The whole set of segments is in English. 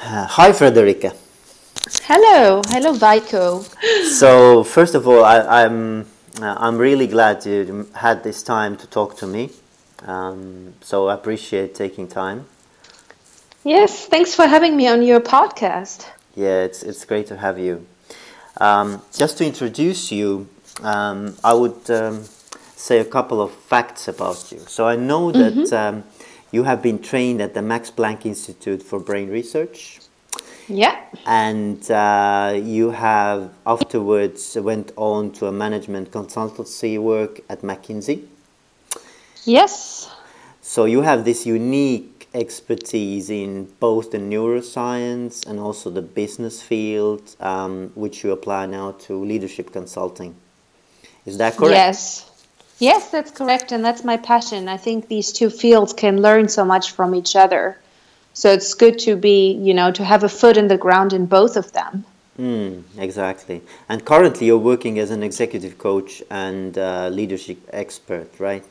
Uh, hi, Friederike. Hello, hello, Vico. So, first of all, I, am I'm, uh, I'm really glad you had this time to talk to me. Um, so, I appreciate taking time. Yes, thanks for having me on your podcast. Yeah, it's it's great to have you. Um, just to introduce you, um, I would um, say a couple of facts about you. So, I know that. Mm-hmm. You have been trained at the Max Planck Institute for Brain Research. Yeah. And uh, you have afterwards went on to a management consultancy work at McKinsey. Yes. So you have this unique expertise in both the neuroscience and also the business field, um, which you apply now to leadership consulting. Is that correct? Yes. Yes, that's correct. And that's my passion. I think these two fields can learn so much from each other. So it's good to be, you know, to have a foot in the ground in both of them. Mm, exactly. And currently you're working as an executive coach and uh, leadership expert, right?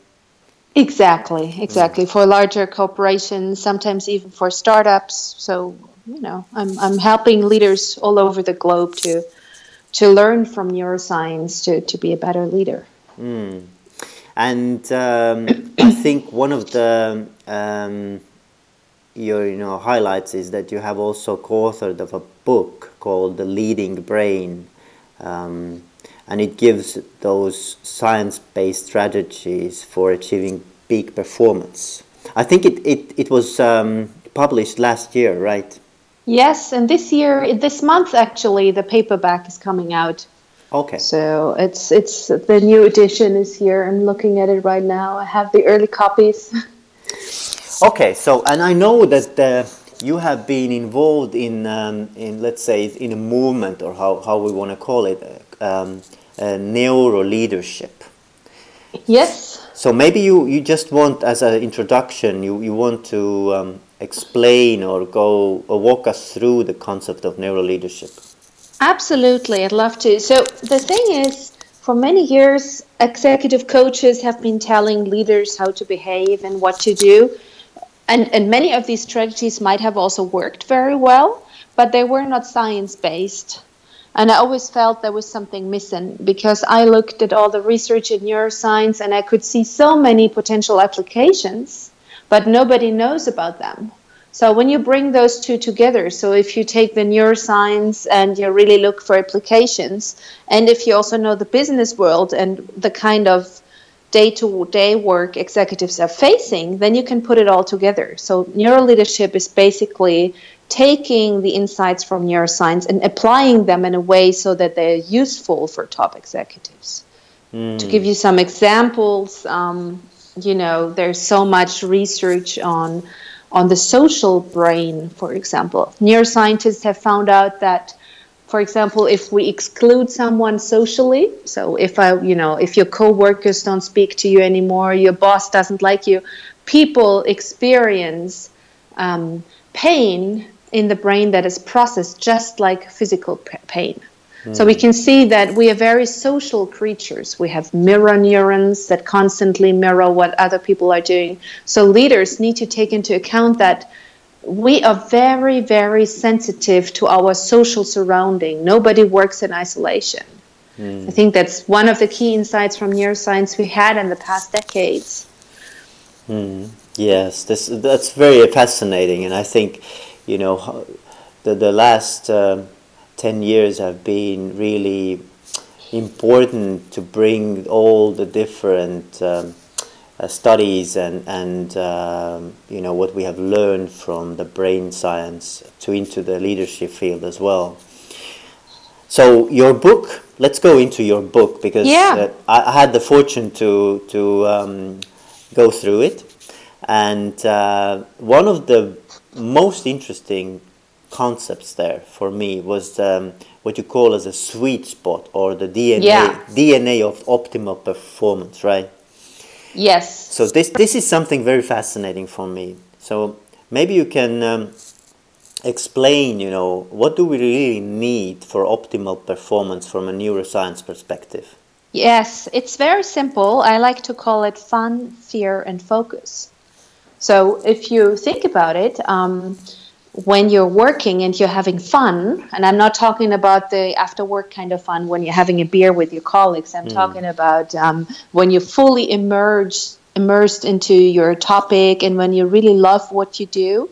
Exactly, exactly. Mm. For larger corporations, sometimes even for startups. So, you know, I'm, I'm helping leaders all over the globe to to learn from neuroscience to, to be a better leader. Mm. And um, I think one of the um, your you know highlights is that you have also co-authored of a book called The Leading Brain, um, and it gives those science-based strategies for achieving peak performance. I think it it, it was um, published last year, right? Yes, and this year, this month actually, the paperback is coming out. Okay. So it's it's the new edition is here. I'm looking at it right now. I have the early copies. Okay, so and I know that uh, you have been involved in, um, in let's say, in a movement or how, how we want to call it, um, neuro leadership. Yes. So maybe you, you just want, as an introduction, you, you want to um, explain or go or walk us through the concept of neuro leadership. Absolutely, I'd love to. So the thing is, for many years, executive coaches have been telling leaders how to behave and what to do and, and many of these strategies might have also worked very well, but they were not science based. And I always felt there was something missing because I looked at all the research in neuroscience and I could see so many potential applications, but nobody knows about them. So when you bring those two together, so if you take the neuroscience and you really look for applications, and if you also know the business world and the kind of day to day work executives are facing, then you can put it all together. So, neuro leadership is basically taking the insights from neuroscience and applying them in a way so that they're useful for top executives. Mm. To give you some examples, um, you know, there's so much research on on the social brain, for example. Neuroscientists have found out that for example, if we exclude someone socially, so if I, you know, if your coworkers don't speak to you anymore, your boss doesn't like you, people experience um, pain in the brain that is processed just like physical pain. So we can see that we are very social creatures. We have mirror neurons that constantly mirror what other people are doing. So leaders need to take into account that we are very, very sensitive to our social surrounding. Nobody works in isolation. Mm. I think that's one of the key insights from neuroscience we had in the past decades. Mm. Yes, this, that's very fascinating, and I think, you know, the the last. Um, 10 years have been really important to bring all the different um, uh, studies and, and um, you know what we have learned from the brain science to into the leadership field as well. So your book, let's go into your book because yeah. uh, I, I, had the fortune to to um, go through it, and uh, one of the most interesting concepts there for me was um, what you call as a sweet spot or the DNA yeah. DNA of optimal performance, right? Yes. So this this is something very fascinating for me. So maybe you can um, explain, you know, what do we really need for optimal performance from a neuroscience perspective? Yes, it's very simple. I like to call it fun, fear, and focus. So if you think about it, um, when you're working and you're having fun, and I'm not talking about the after work kind of fun when you're having a beer with your colleagues. I'm mm. talking about um, when you're fully immersed immersed into your topic and when you really love what you do.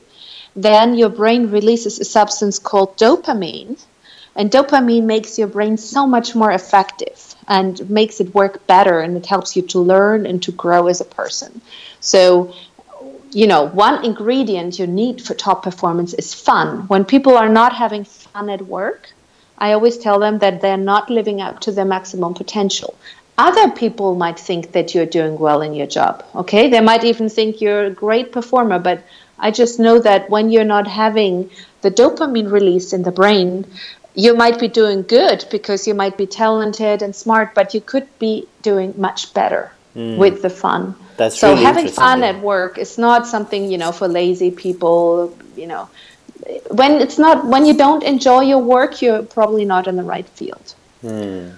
Then your brain releases a substance called dopamine, and dopamine makes your brain so much more effective and makes it work better, and it helps you to learn and to grow as a person. So you know, one ingredient you need for top performance is fun. When people are not having fun at work, I always tell them that they're not living up to their maximum potential. Other people might think that you're doing well in your job, okay? They might even think you're a great performer, but I just know that when you're not having the dopamine release in the brain, you might be doing good because you might be talented and smart, but you could be doing much better mm. with the fun. That's so really having fun at work is not something you know for lazy people. You know, when it's not when you don't enjoy your work, you're probably not in the right field. Hmm.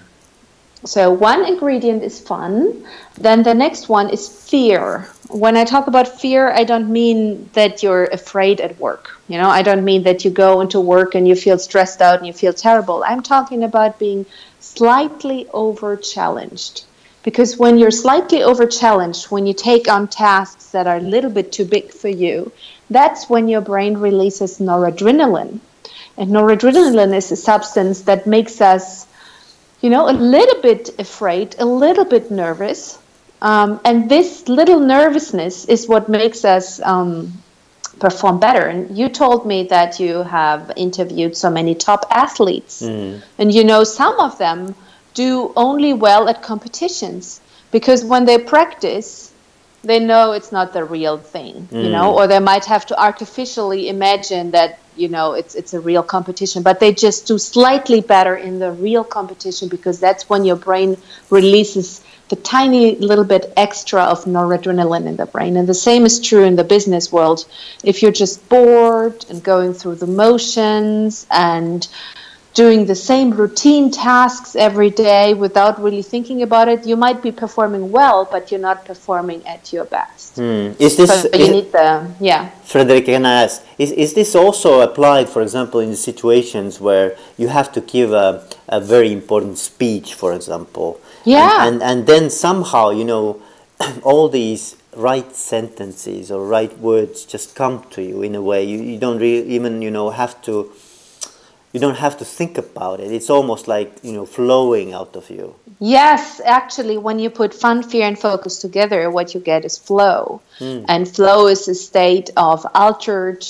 So one ingredient is fun. Then the next one is fear. When I talk about fear, I don't mean that you're afraid at work. You know, I don't mean that you go into work and you feel stressed out and you feel terrible. I'm talking about being slightly over challenged. Because when you're slightly overchallenged, when you take on tasks that are a little bit too big for you, that's when your brain releases noradrenaline. And noradrenaline is a substance that makes us, you know, a little bit afraid, a little bit nervous. Um, and this little nervousness is what makes us um, perform better. And you told me that you have interviewed so many top athletes, mm. and you know some of them do only well at competitions because when they practice they know it's not the real thing mm. you know or they might have to artificially imagine that you know it's it's a real competition but they just do slightly better in the real competition because that's when your brain releases the tiny little bit extra of noradrenaline in the brain and the same is true in the business world if you're just bored and going through the motions and doing the same routine tasks every day without really thinking about it, you might be performing well, but you're not performing at your best. Mm. Is this? So you need the yeah. Frederick, can I ask? Is is this also applied, for example, in situations where you have to give a a very important speech, for example? Yeah. And and, and then somehow you know all these right sentences or right words just come to you in a way you, you don't really even you know have to you don't have to think about it. It's almost like you know flowing out of you. Yes actually when you put fun fear and focus together what you get is flow. Mm. and flow is a state of altered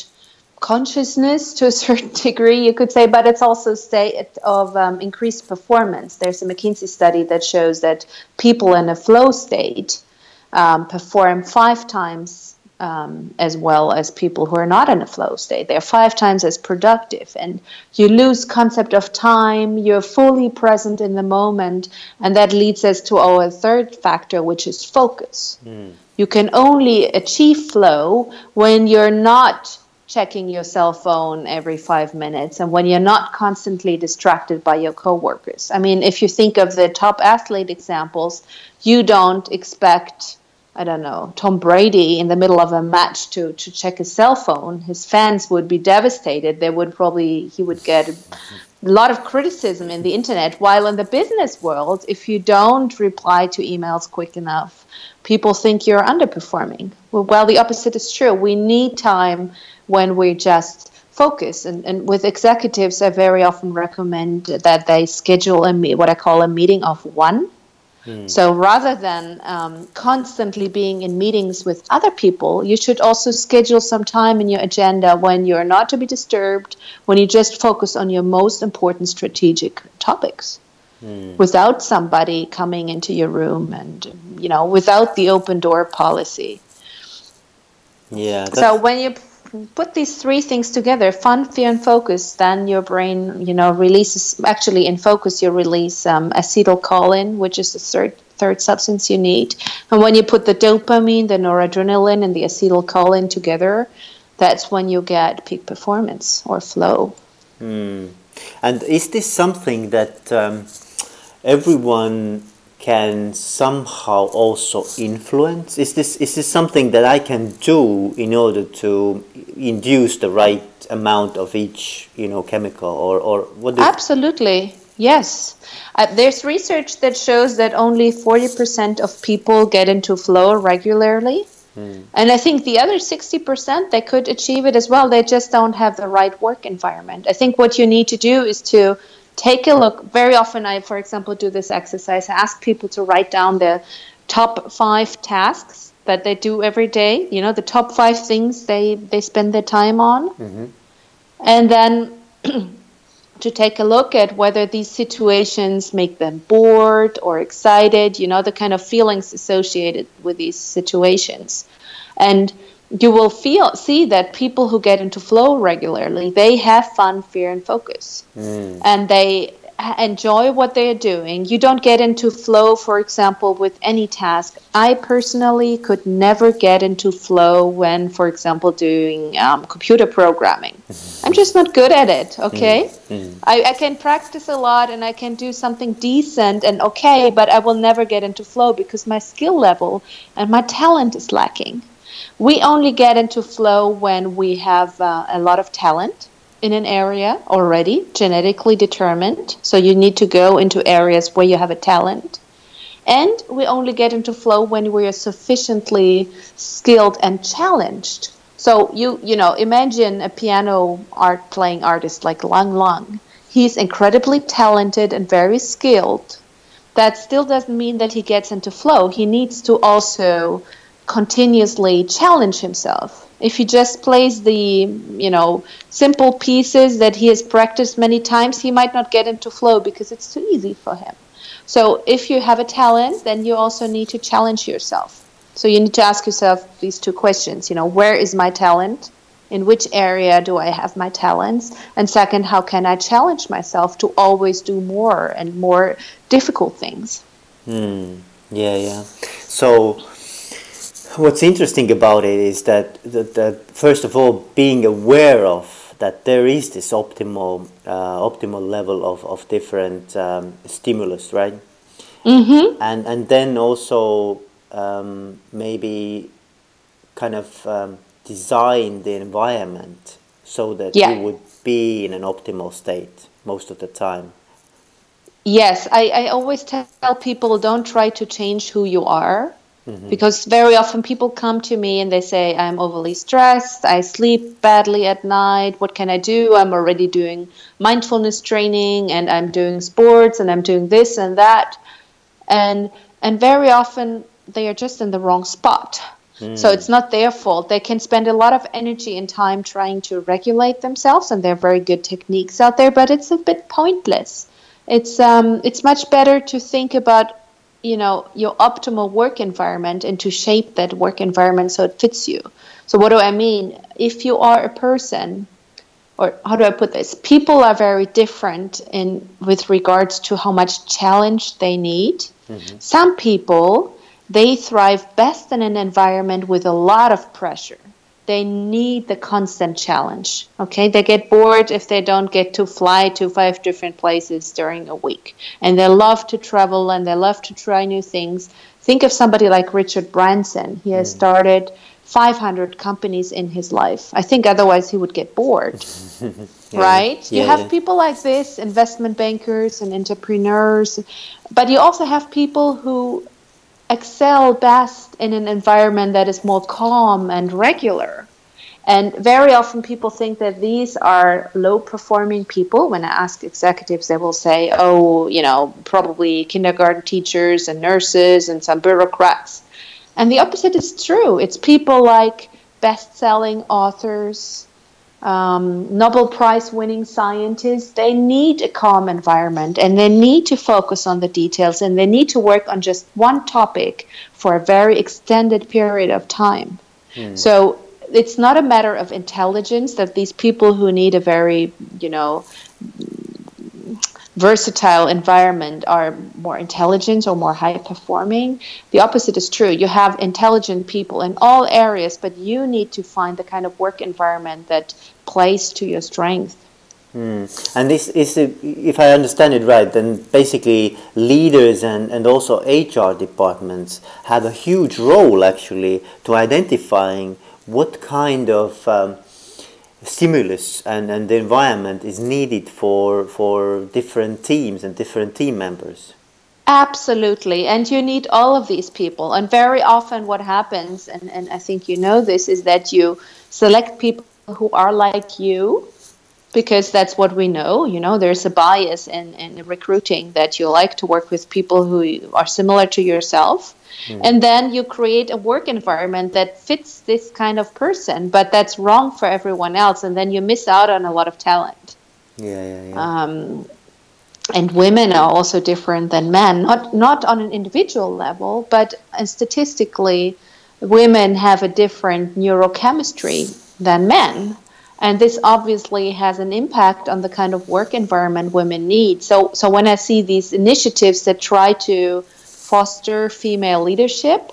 consciousness to a certain degree you could say but it's also a state of um, increased performance. There's a McKinsey study that shows that people in a flow state um, perform five times um, as well as people who are not in a flow state. They're five times as productive, and you lose concept of time. You're fully present in the moment, and that leads us to our third factor, which is focus. Mm. You can only achieve flow when you're not checking your cell phone every five minutes and when you're not constantly distracted by your coworkers. I mean, if you think of the top athlete examples, you don't expect I don't know, Tom Brady in the middle of a match to, to check his cell phone, his fans would be devastated. They would probably, he would get a lot of criticism in the internet. While in the business world, if you don't reply to emails quick enough, people think you're underperforming. Well, well the opposite is true. We need time when we just focus. And, and with executives, I very often recommend that they schedule a what I call a meeting of one Hmm. So rather than um, constantly being in meetings with other people, you should also schedule some time in your agenda when you're not to be disturbed, when you just focus on your most important strategic topics. Mm. Without somebody coming into your room and, you know, without the open door policy. Yeah. So when you put these three things together fun fear and focus then your brain you know releases actually in focus you release um, acetylcholine which is the third third substance you need and when you put the dopamine the noradrenaline and the acetylcholine together that's when you get peak performance or flow mm. and is this something that um, everyone can somehow also influence? Is this is this something that I can do in order to induce the right amount of each you know chemical or or what? Absolutely, yes. Uh, there's research that shows that only 40% of people get into flow regularly. Hmm. And I think the other 60% they could achieve it as well. They just don't have the right work environment. I think what you need to do is to take a look. Very often, I, for example, do this exercise. I ask people to write down their top five tasks that they do every day. You know, the top five things they they spend their time on, mm-hmm. and then. to take a look at whether these situations make them bored or excited, you know, the kind of feelings associated with these situations. And you will feel see that people who get into flow regularly they have fun fear and focus mm. and they enjoy what they're doing you don't get into flow for example with any task i personally could never get into flow when for example doing um, computer programming i'm just not good at it okay mm. Mm. I, I can practice a lot and i can do something decent and okay but i will never get into flow because my skill level and my talent is lacking we only get into flow when we have uh, a lot of talent in an area already, genetically determined. So you need to go into areas where you have a talent. And we only get into flow when we are sufficiently skilled and challenged. So you you know imagine a piano art playing artist like Lang Lang. He's incredibly talented and very skilled. That still doesn't mean that he gets into flow. He needs to also continuously challenge himself. If he just plays the, you know, simple pieces that he has practiced many times, he might not get into flow because it's too easy for him. So if you have a talent, then you also need to challenge yourself. So you need to ask yourself these two questions, you know, where is my talent? In which area do I have my talents? And second, how can I challenge myself to always do more and more difficult things? Hmm. Yeah, yeah. So what's interesting about it is that, that, that, first of all, being aware of that there is this optimal uh, optimal level of, of different um, stimulus, right? Mm-hmm. And and then also um, maybe kind of um, design the environment so that yeah. you would be in an optimal state most of the time. Yes, I, I always tell people don't try to change who you are Mm-hmm. Because very often people come to me and they say, I'm overly stressed, I sleep badly at night, what can I do? I'm already doing mindfulness training and I'm doing sports and I'm doing this and that. And and very often they are just in the wrong spot. Mm. So it's not their fault. They can spend a lot of energy and time trying to regulate themselves, and there are very good techniques out there, but it's a bit pointless. It's um, it's much better to think about you know your optimal work environment and to shape that work environment so it fits you. So what do i mean? If you are a person or how do i put this? People are very different in with regards to how much challenge they need. Mm-hmm. some people they thrive best in an environment with a lot of pressure they need the constant challenge. Okay, they get bored if they don't get to fly to five different places during a week, and they love to travel and they love to try new things. Think of somebody like Richard Branson. He has mm. started 500 companies in his life. I think otherwise he would get bored. yeah, right? Yeah, you have yeah. people like this, investment bankers and entrepreneurs, but you also have people who excel best in an environment that is more calm and regular. And very often people think that these are low performing people. When I ask executives, they will say, oh, you know, probably kindergarten teachers and nurses and some bureaucrats. And the opposite is true. It's people like best selling authors, um, Nobel Prize winning scientists, they need a calm environment and they need to focus on the details and they need to work on just one topic for a very extended period of time. Mm. So it's not a matter of intelligence that these people who need a very, you know, versatile environment are more intelligent or more high performing. The opposite is true. You have intelligent people in all areas, but you need to find the kind of work environment that plays to your strength. Mm. And this is, if I understand it right, then basically leaders and, and also HR departments have a huge role actually to identifying what kind of um, stimulus and, and the environment is needed for, for different teams and different team members. Absolutely. And you need all of these people. And very often, what happens, and, and I think you know this, is that you select people who are like you because that's what we know. You know, there's a bias in, in recruiting that you like to work with people who are similar to yourself. Mm. And then you create a work environment that fits this kind of person, but that's wrong for everyone else. And then you miss out on a lot of talent. Yeah, yeah, yeah. Um, and women are also different than men, not, not on an individual level, but statistically, women have a different neurochemistry than men and this obviously has an impact on the kind of work environment women need. So so when i see these initiatives that try to foster female leadership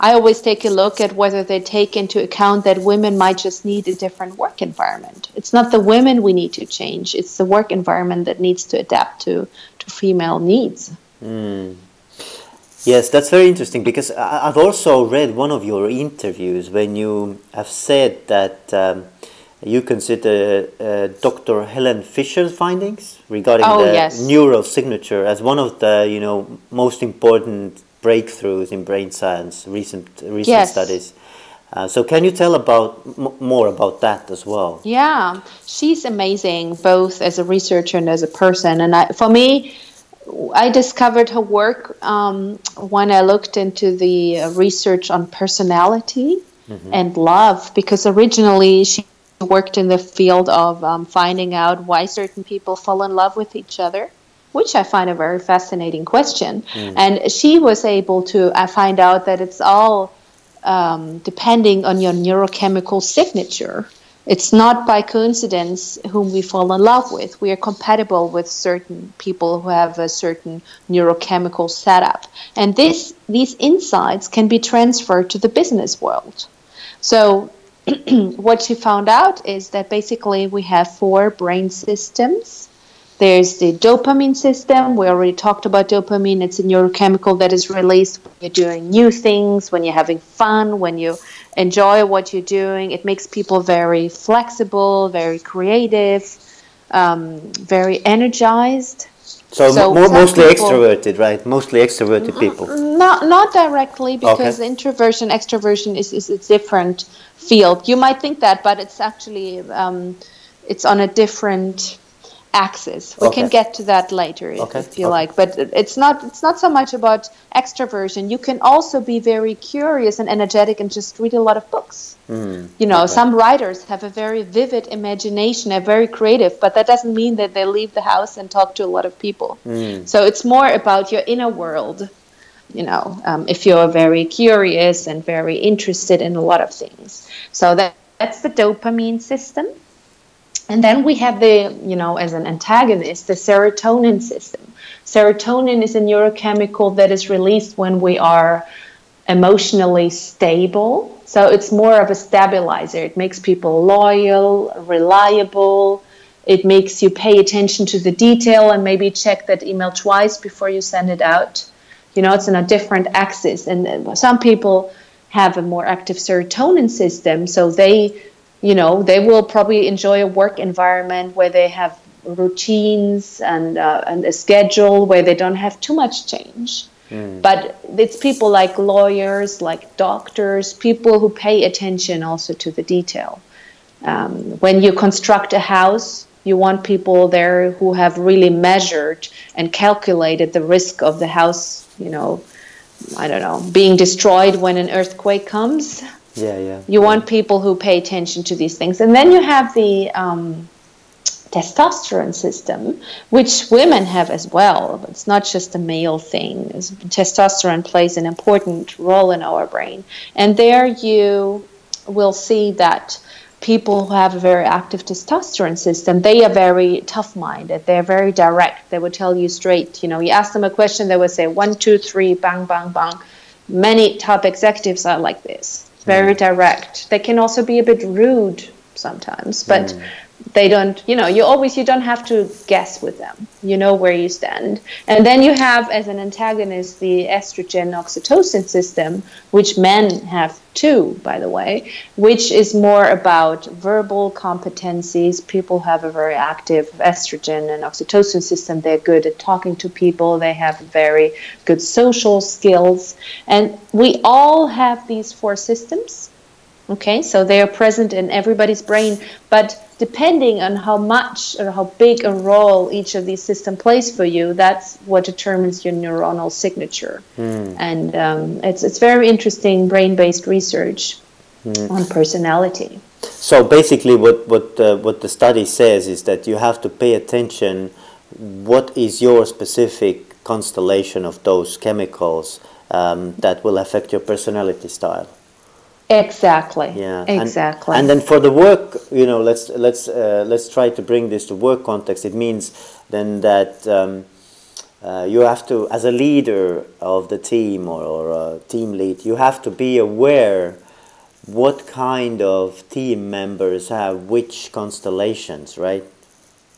i always take a look at whether they take into account that women might just need a different work environment. It's not the women we need to change it's the work environment that needs to adapt to to female needs. Mm. Yes, that's very interesting because I've also read one of your interviews when you have said that um, you consider uh, Dr. Helen Fisher's findings regarding oh, the yes. neural signature as one of the you know most important breakthroughs in brain science recent recent yes. studies. Uh, so can you tell about more about that as well? Yeah, she's amazing both as a researcher and as a person. And I, for me, I discovered her work um, when I looked into the uh, research on personality mm-hmm. and love, because originally she worked in the field of um, finding out why certain people fall in love with each other, which I find a very fascinating question. Mm. And she was able to uh, find out that it's all um, depending on your neurochemical signature. It's not by coincidence whom we fall in love with. We are compatible with certain people who have a certain neurochemical setup. And this, these insights can be transferred to the business world. So what she found out is that basically we have four brain systems. There's the dopamine system. We already talked about dopamine. It's a neurochemical that is released when you're doing new things, when you're having fun, when you enjoy what you're doing. It makes people very flexible, very creative, um, very energized. So, so mo- mostly people, extroverted, right? Mostly extroverted people. Not not directly because okay. introversion, extroversion is, is a different field. You might think that, but it's actually um, it's on a different axis. We okay. can get to that later okay. if you okay. like, but it's not it's not so much about extroversion. You can also be very curious and energetic and just read a lot of books. Mm. You know, some writers have a very vivid imagination, are very creative, but that doesn't mean that they leave the house and talk to a lot of people. Mm. So it's more about your inner world. You know, um, if you're very curious and very interested in a lot of things. So that, that's the dopamine system. And then we have the, you know, as an antagonist, the serotonin system. Serotonin is a neurochemical that is released when we are emotionally stable. So it's more of a stabilizer. It makes people loyal, reliable. It makes you pay attention to the detail and maybe check that email twice before you send it out. You know, it's in a different axis. And uh, some people have a more active serotonin system, so they you know they will probably enjoy a work environment where they have routines and uh, and a schedule where they don't have too much change. Mm. but it's people like lawyers like doctors people who pay attention also to the detail. Um, when you construct a house you want people there who have really measured and calculated the risk of the house you know i don't know being destroyed when an earthquake comes yeah, yeah. You want people who pay attention to these things. And then you have the um, testosterone system, which women have as well. It's not just a male thing. Testosterone plays an important role in our brain. And there you will see that people who have a very active testosterone system, they are very tough minded. They're very direct. They will tell you straight. You know, you ask them a question, they will say one, two, three, bang, bang, bang. Many top executives are like this very direct. They can also be a bit rude sometimes, but mm. They don't you know you always you don't have to guess with them. You know where you stand. And then you have as an antagonist the estrogen oxytocin system which men have too by the way which is more about verbal competencies. People have a very active estrogen and oxytocin system. They're good at talking to people. They have very good social skills. And we all have these four systems okay so they are present in everybody's brain but depending on how much or how big a role each of these systems plays for you, that's what determines your neuronal signature. Mm. And um, it's, it's very interesting brain based research mm. on personality. So basically, what, what, uh, what the study says is that you have to pay attention what is your specific constellation of those chemicals um, that will affect your personality style. Exactly. Yeah. Exactly. And, then for the work, you know, let's let's uh, let's try to bring this to work context. It means then that um, uh, you have to, as a leader of the team or, or a team lead, you have to be aware what kind of team members have which constellations, right?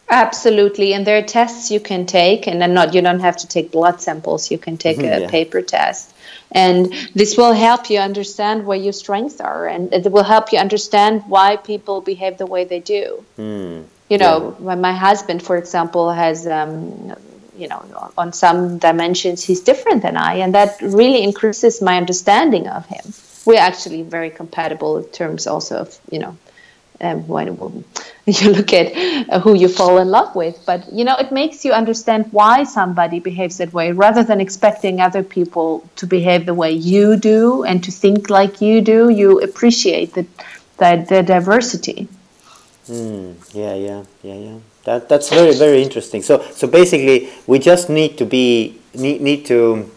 Absolutely, and there are tests you can take, and then not you don't have to take blood samples. You can take mm-hmm, a yeah. paper test, and this will help you understand where your strengths are, and it will help you understand why people behave the way they do. Mm. You know, yeah. when my husband, for example, has um, you know on some dimensions he's different than I, and that really increases my understanding of him. We're actually very compatible in terms also of you know um, when you look at uh, who you fall in love with. But you know, it makes you understand why somebody behaves that way, rather than expecting other people to behave the way you do and to think like you do. You appreciate the the, the diversity. Mm, yeah, yeah, yeah, yeah. That that's very very interesting. So so basically, we just need to be need need to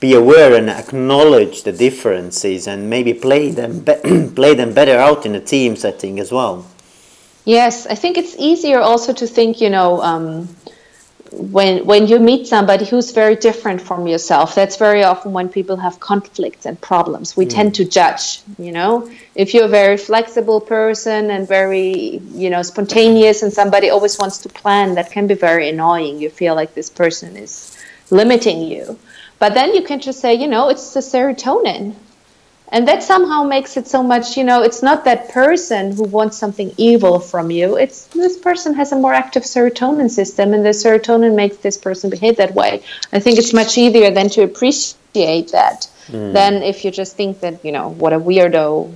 be aware and acknowledge the differences and maybe play them be- play them better out in a team setting as well. Yes, I think it's easier also to think, you know, um, when when you meet somebody who's very different from yourself. That's very often when people have conflicts and problems. We mm. tend to judge, you know. If you're a very flexible person and very, you know, spontaneous, and somebody always wants to plan, that can be very annoying. You feel like this person is limiting you. But then you can just say, you know, it's the serotonin. And that somehow makes it so much, you know, it's not that person who wants something evil from you. It's this person has a more active serotonin system, and the serotonin makes this person behave that way. I think it's much easier than to appreciate that mm. than if you just think that, you know, what a weirdo,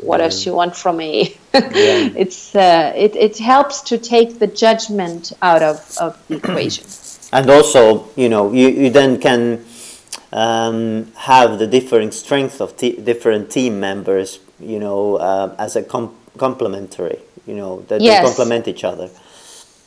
what mm. does she want from me? yeah. It's uh, it, it helps to take the judgment out of, of the equation. And also, you know, you, you then can um, have the differing strength of different team members, you know, uh, as a com- complementary, you know, that yes. they complement each other.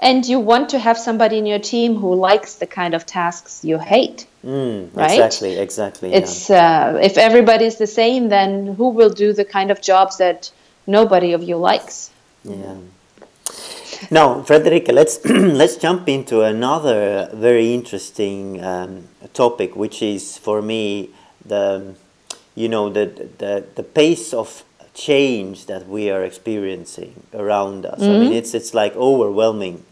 And you want to have somebody in your team who likes the kind of tasks you hate. Mm, right? Exactly, exactly. It's yeah. uh, if everybody's the same, then who will do the kind of jobs that nobody of you likes? Yeah. Now, Friederike, let's let's jump into another very interesting um, topic, which is for me the you know the the the pace of change that we are experiencing around us. Mm-hmm. I mean, mm-hmm. it's it's like overwhelming.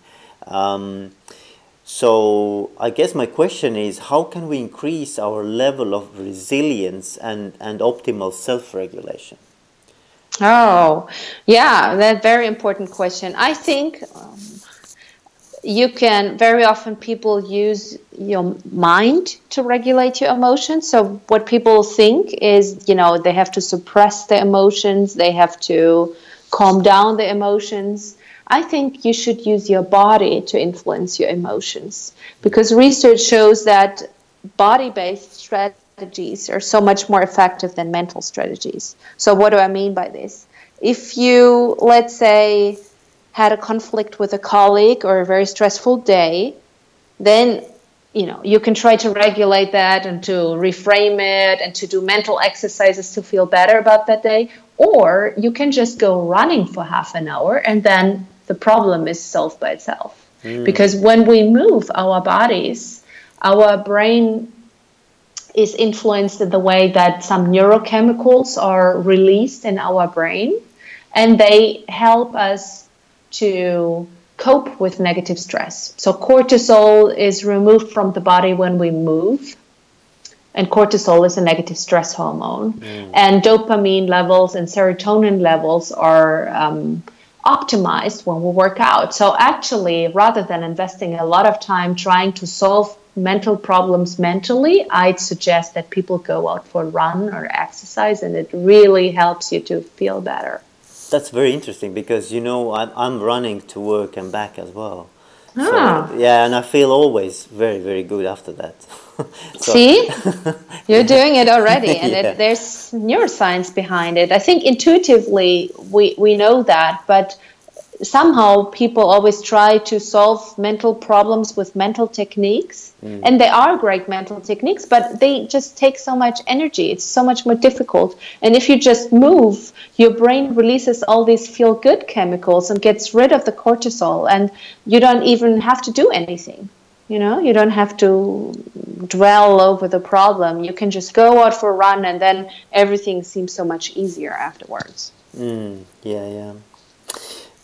Um, so I guess my question is, how can we increase our level of resilience and and optimal self regulation? Oh, yeah, that very important question. I think um, you can very often people use your mind to regulate your emotions. So what people think is, you know, they have to suppress their emotions, they have to calm down the emotions. I think you should use your body to influence your emotions because research shows that body-based strategies strategies are so much more effective than mental strategies. So, what do I mean by this? If you, let's say, had a conflict with a colleague or a very stressful day, then you know you can try to regulate that and to reframe it and to do mental exercises to feel better about that day or you can just go running for half an hour and then the problem is solved by itself mm. because when we move our bodies our brain is influenced in the way that some neurochemicals are released in our brain and they help us to cope with negative stress. So, cortisol is removed from the body when we move, and cortisol is a negative stress hormone. Mm. And dopamine levels and serotonin levels are um, optimized when we work out. So, actually, rather than investing a lot of time trying to solve mental problems mentally, I'd suggest that people go out for a run or exercise, and it really helps you to feel better. That's very interesting because you know I'm, I'm running to work and back as well. Ah. So, yeah, and I feel always very very good after that. See, you're doing it already, and yeah. it, there's neuroscience behind it. I think intuitively we we know that, but somehow people always try to solve mental problems with mental techniques mm. and they are great mental techniques but they just take so much energy. It's so much more difficult. And if you just move your brain releases all these feel good chemicals and gets rid of the cortisol and you don't even have to do anything. You know you don't have to dwell over the problem. You can just go out for a run and then everything seems so much easier afterwards. Mm. yeah yeah.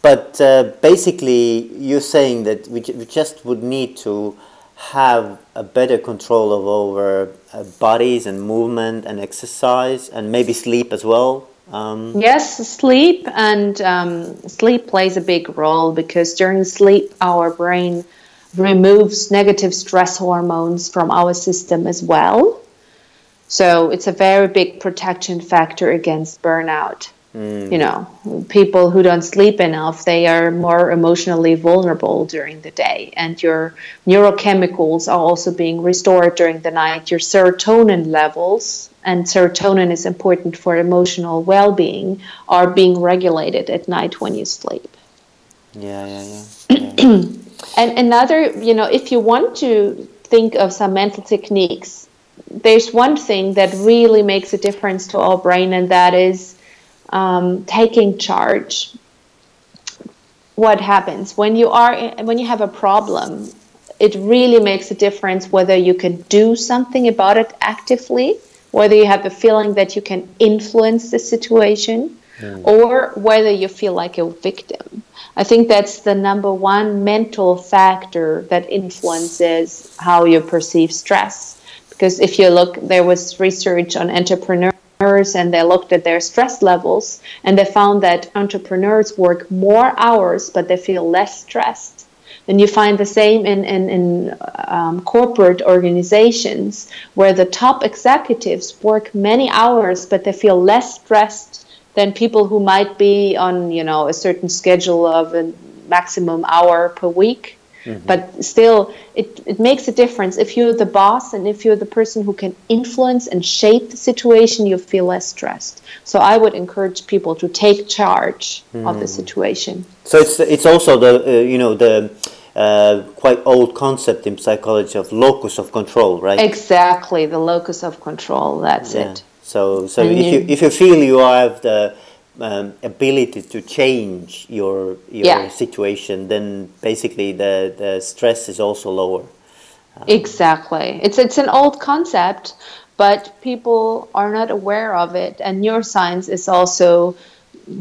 But uh, basically, you're saying that we, we just would need to have a better control of our uh, bodies and movement and exercise and maybe sleep as well. Um, yes, sleep and um, sleep plays a big role because during sleep our brain removes negative stress hormones from our system as well. So it's a very big protection factor against burnout. Mm. You know, people who don't sleep enough, they are more emotionally vulnerable during the day, and your neurochemicals are also being restored during the night. Your serotonin levels, and serotonin is important for emotional well being, are being regulated at night when you sleep. Yeah, yeah, yeah. yeah. and another, you know, if you want to think of some mental techniques, there's one thing that really makes a difference to our brain, and that is um, taking charge what happens? When you are when you have a problem it really makes a difference whether you can do something about it actively whether you have a feeling that you can influence the situation mm. or whether you feel like a victim. I think that's the number one mental factor that influences how you perceive stress. Because if you look there was research on entrepreneurs and they looked at their stress levels and they found that entrepreneurs work more hours but they feel less stressed. And you find the same in, in, in um, corporate organizations where the top executives work many hours but they feel less stressed than people who might be on you know a certain schedule of a maximum hour per week Mm-hmm. But still, it, it makes a difference. If you're the boss and if you're the person who can influence and shape the situation, you feel less stressed. So I would encourage people to take charge mm. of the mm. situation. So it's it's also the uh, you know the uh, quite old concept in psychology of locus of control, right? Exactly, the locus of control. That's yeah. it. So so if you, you if you feel you have the um, ability to change your your yeah. situation, then basically the, the stress is also lower. Um, exactly. It's it's an old concept, but people are not aware of it, and neuroscience is also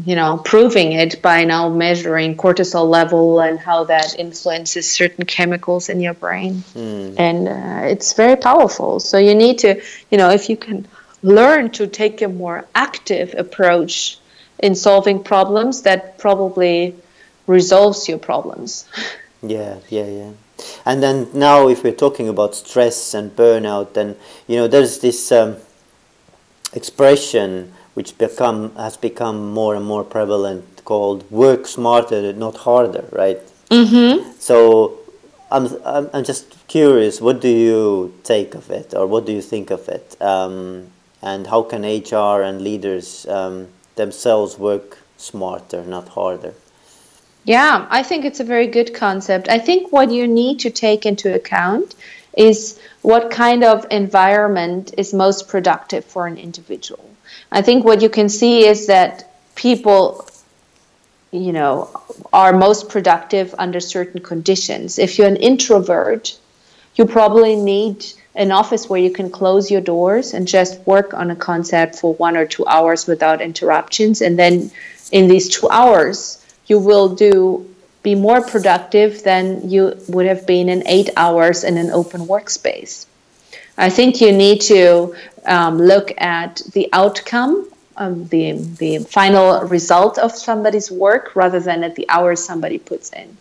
you know proving it by now measuring cortisol level and how that influences certain chemicals in your brain mm. and uh, it's very powerful so you need to you know if you can learn to take a more active approach in solving problems that probably resolves your problems. Yeah, yeah, yeah. And then now, if we're talking about stress and burnout, then you know there's this um, expression which become has become more and more prevalent called "work smarter, not harder," right? Mm-hmm. So I'm, I'm I'm just curious. What do you take of it, or what do you think of it? Um, and how can HR and leaders um, themselves work smarter, not harder. Yeah, I think it's a very good concept. I think what you need to take into account is what kind of environment is most productive for an individual. I think what you can see is that people you know are most productive under certain conditions. If you're an introvert, you probably need an office where you can close your doors and just work on a concept for one or two hours without interruptions. And then in these two hours, you will do be more productive than you would have been in eight hours in an open workspace. I think you need to um, look at the outcome, um, the the final result of somebody's work, rather than at the hours somebody puts in.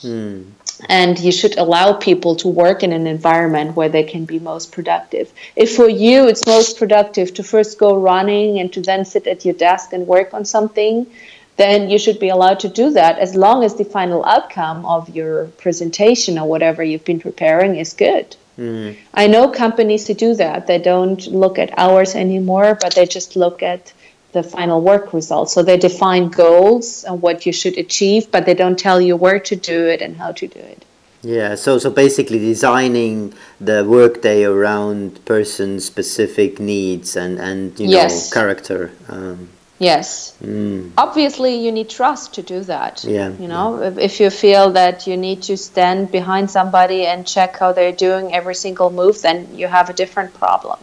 Hmm. And you should allow people to work in an environment where they can be most productive. If for you it's most productive to first go running and to then sit at your desk and work on something, then you should be allowed to do that as long as the final outcome of your presentation or whatever you've been preparing is good. Mm. I know companies who do that. They don't look at hours anymore, but they just look at the final work results. So they define goals and what you should achieve, but they don't tell you where to do it and how to do it. Yeah, so so basically designing the workday around person specific needs and and you know Yes. character. Um, Yes. mm, Obviously, you need trust to do that. Yeah, You know, if, if you feel that you need to stand behind somebody and check how they're doing every single move, then you have a different problem.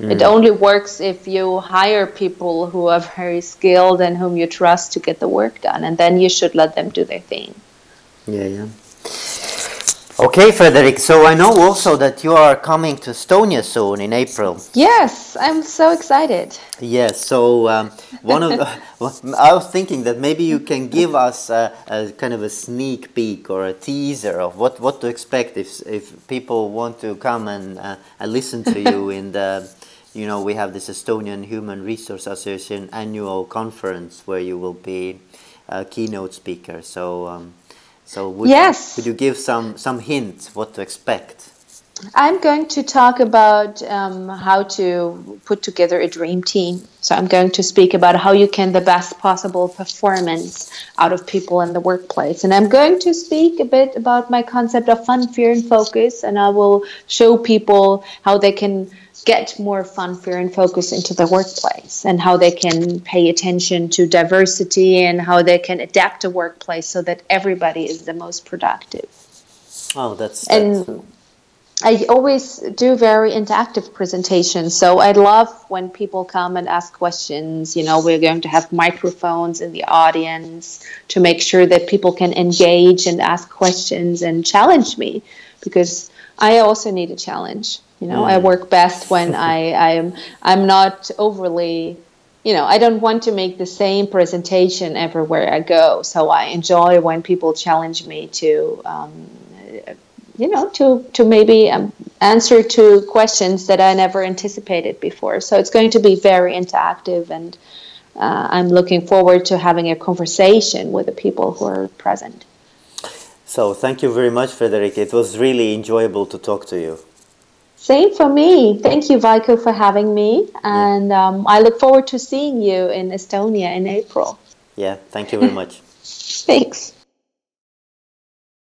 It only works if you hire people who are very skilled and whom you trust to get the work done, and then you should let them do their thing. yeah, yeah. Okay, Friederike. So I know also that you are coming to Estonia soon in April. Yes, I'm so excited. Yes. So um, one of well, I was thinking that maybe you can give us a, a kind of a sneak peek or a teaser of what, what to expect if if people want to come and uh, and listen to you in the you know we have this Estonian Human Resource Association annual conference where you will be a keynote speaker. So um, so would, Yes. could you give some some hint what to expect? I'm going to talk about um, how to put together a dream team. So I'm going to speak about how you can the best possible performance out of people in the workplace, and I'm going to speak a bit about my concept of fun, fear, and focus, and I will show people how they can get more fun, fear, and focus into the workplace, and how they can pay attention to diversity, and how they can adapt a workplace so that everybody is the most productive. Oh, that's, that's And I always do very interactive presentations. So I love when people come and ask questions. You know, we're going to have microphones in the audience to make sure that people can engage and ask questions and challenge me because I also need a challenge. You know, I work best when I, I'm I'm not overly you know, I don't want to make the same presentation everywhere I go. So I enjoy when people challenge me to um, you know to to maybe um, answer to questions that I never anticipated before. So it's going to be very interactive, and uh, I'm looking forward to having a conversation with the people who are present. So thank you very much, Friederike. It was really enjoyable to talk to you. Same for me. Thank you, Vaiko, for having me, and um, I look forward to seeing you in Estonia in April. Yeah, thank you very much. Thanks.